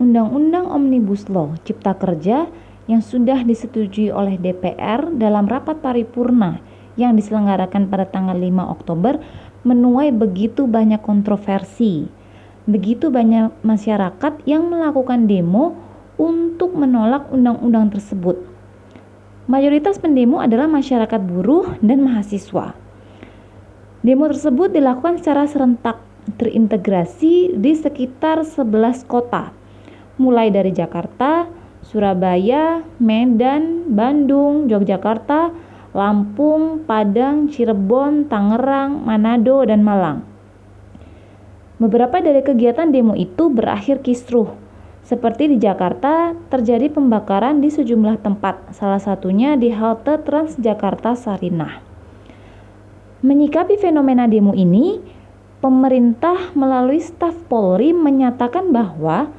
Undang-Undang Omnibus Law Cipta Kerja yang sudah disetujui oleh DPR dalam rapat paripurna yang diselenggarakan pada tanggal 5 Oktober menuai begitu banyak kontroversi. Begitu banyak masyarakat yang melakukan demo untuk menolak undang-undang tersebut. Mayoritas pendemo adalah masyarakat buruh dan mahasiswa. Demo tersebut dilakukan secara serentak terintegrasi di sekitar 11 kota mulai dari Jakarta, Surabaya, Medan, Bandung, Yogyakarta, Lampung, Padang, Cirebon, Tangerang, Manado, dan Malang. Beberapa dari kegiatan demo itu berakhir kisruh. Seperti di Jakarta, terjadi pembakaran di sejumlah tempat, salah satunya di halte Transjakarta Sarinah. Menyikapi fenomena demo ini, pemerintah melalui staf Polri menyatakan bahwa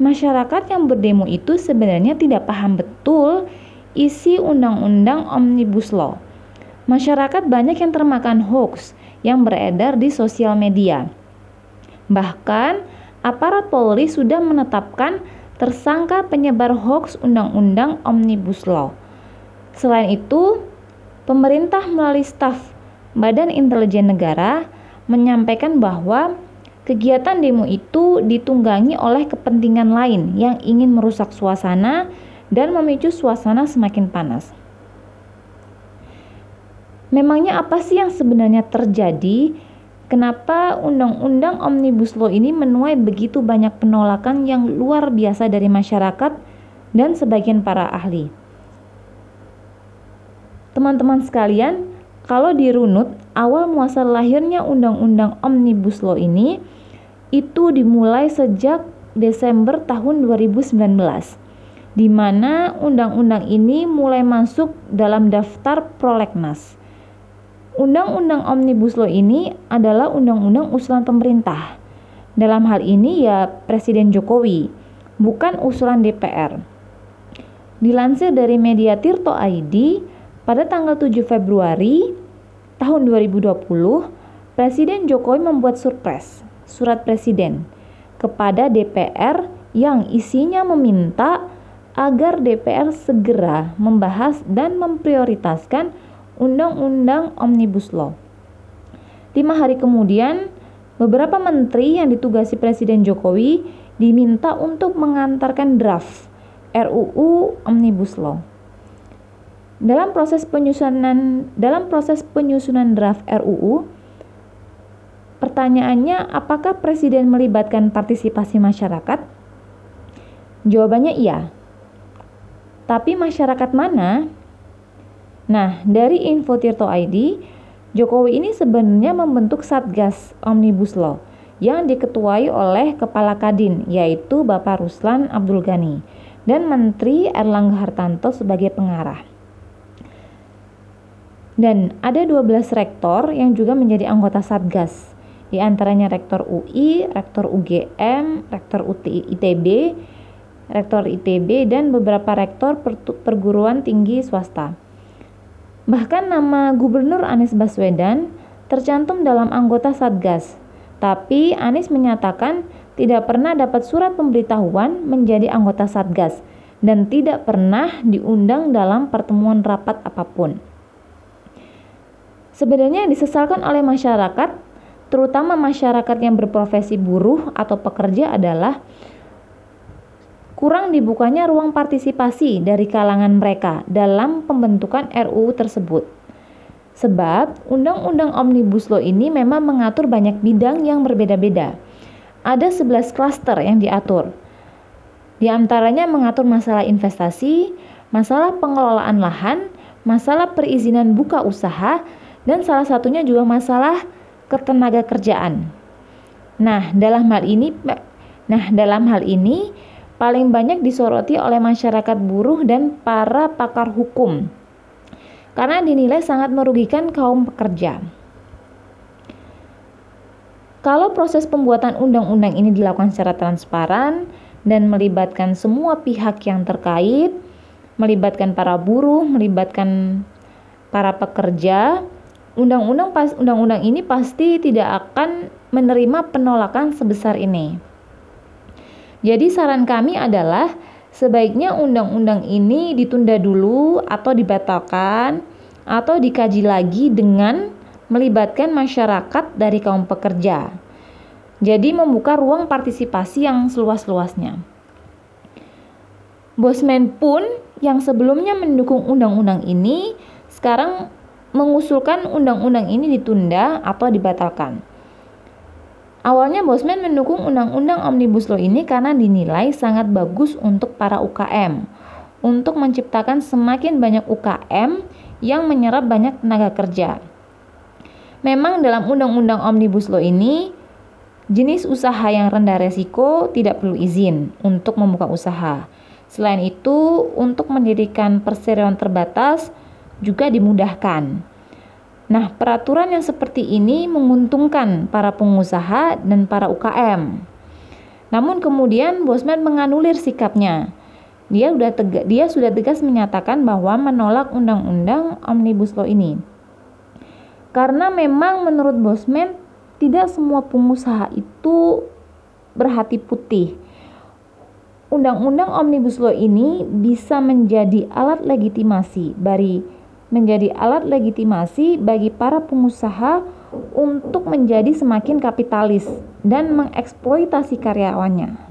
masyarakat yang berdemo itu sebenarnya tidak paham betul isi undang-undang Omnibus Law. Masyarakat banyak yang termakan hoax yang beredar di sosial media. Bahkan, aparat Polri sudah menetapkan tersangka penyebar hoax undang-undang Omnibus Law. Selain itu, pemerintah melalui staf Badan Intelijen Negara menyampaikan bahwa Kegiatan demo itu ditunggangi oleh kepentingan lain yang ingin merusak suasana dan memicu suasana semakin panas. Memangnya apa sih yang sebenarnya terjadi? Kenapa undang-undang Omnibus Law ini menuai begitu banyak penolakan yang luar biasa dari masyarakat dan sebagian para ahli? Teman-teman sekalian, kalau dirunut, awal muasal lahirnya undang-undang Omnibus Law ini itu dimulai sejak Desember tahun 2019 di mana undang-undang ini mulai masuk dalam daftar prolegnas. Undang-undang Omnibus Law ini adalah undang-undang usulan pemerintah. Dalam hal ini ya Presiden Jokowi, bukan usulan DPR. Dilansir dari media Tirto ID, pada tanggal 7 Februari tahun 2020, Presiden Jokowi membuat surprise surat presiden kepada DPR yang isinya meminta agar DPR segera membahas dan memprioritaskan Undang-Undang Omnibus Law. Lima hari kemudian, beberapa menteri yang ditugasi Presiden Jokowi diminta untuk mengantarkan draft RUU Omnibus Law. Dalam proses penyusunan dalam proses penyusunan draft RUU, Pertanyaannya, apakah presiden melibatkan partisipasi masyarakat? Jawabannya iya. Tapi masyarakat mana? Nah, dari Info Tirto ID, Jokowi ini sebenarnya membentuk Satgas Omnibus Law yang diketuai oleh Kepala Kadin, yaitu Bapak Ruslan Abdul Ghani, dan Menteri Erlangga Hartanto sebagai pengarah. Dan ada 12 rektor yang juga menjadi anggota Satgas di antaranya Rektor UI, Rektor UGM, Rektor UTI, ITB, Rektor ITB, dan beberapa rektor perguruan tinggi swasta. Bahkan nama Gubernur Anies Baswedan tercantum dalam anggota Satgas, tapi Anies menyatakan tidak pernah dapat surat pemberitahuan menjadi anggota Satgas dan tidak pernah diundang dalam pertemuan rapat apa pun. Sebenarnya yang disesalkan oleh masyarakat terutama masyarakat yang berprofesi buruh atau pekerja adalah kurang dibukanya ruang partisipasi dari kalangan mereka dalam pembentukan RUU tersebut. Sebab Undang-Undang Omnibus Law ini memang mengatur banyak bidang yang berbeda-beda. Ada 11 klaster yang diatur. Di antaranya mengatur masalah investasi, masalah pengelolaan lahan, masalah perizinan buka usaha, dan salah satunya juga masalah ketenaga kerjaan. Nah, dalam hal ini nah, dalam hal ini paling banyak disoroti oleh masyarakat buruh dan para pakar hukum. Karena dinilai sangat merugikan kaum pekerja. Kalau proses pembuatan undang-undang ini dilakukan secara transparan dan melibatkan semua pihak yang terkait, melibatkan para buruh, melibatkan para pekerja, undang-undang pas undang-undang ini pasti tidak akan menerima penolakan sebesar ini. Jadi saran kami adalah sebaiknya undang-undang ini ditunda dulu atau dibatalkan atau dikaji lagi dengan melibatkan masyarakat dari kaum pekerja. Jadi membuka ruang partisipasi yang seluas-luasnya. Bosman pun yang sebelumnya mendukung undang-undang ini sekarang mengusulkan undang-undang ini ditunda atau dibatalkan. Awalnya Bosman mendukung undang-undang Omnibus Law ini karena dinilai sangat bagus untuk para UKM, untuk menciptakan semakin banyak UKM yang menyerap banyak tenaga kerja. Memang dalam undang-undang Omnibus Law ini, jenis usaha yang rendah resiko tidak perlu izin untuk membuka usaha. Selain itu, untuk mendirikan perseroan terbatas juga dimudahkan. Nah, peraturan yang seperti ini menguntungkan para pengusaha dan para UKM. Namun kemudian Bosman menganulir sikapnya. Dia sudah tegas, dia sudah tegas menyatakan bahwa menolak undang-undang Omnibus Law ini. Karena memang menurut Bosman tidak semua pengusaha itu berhati putih. Undang-undang Omnibus Law ini bisa menjadi alat legitimasi bagi menjadi alat legitimasi bagi para pengusaha untuk menjadi semakin kapitalis dan mengeksploitasi karyawannya.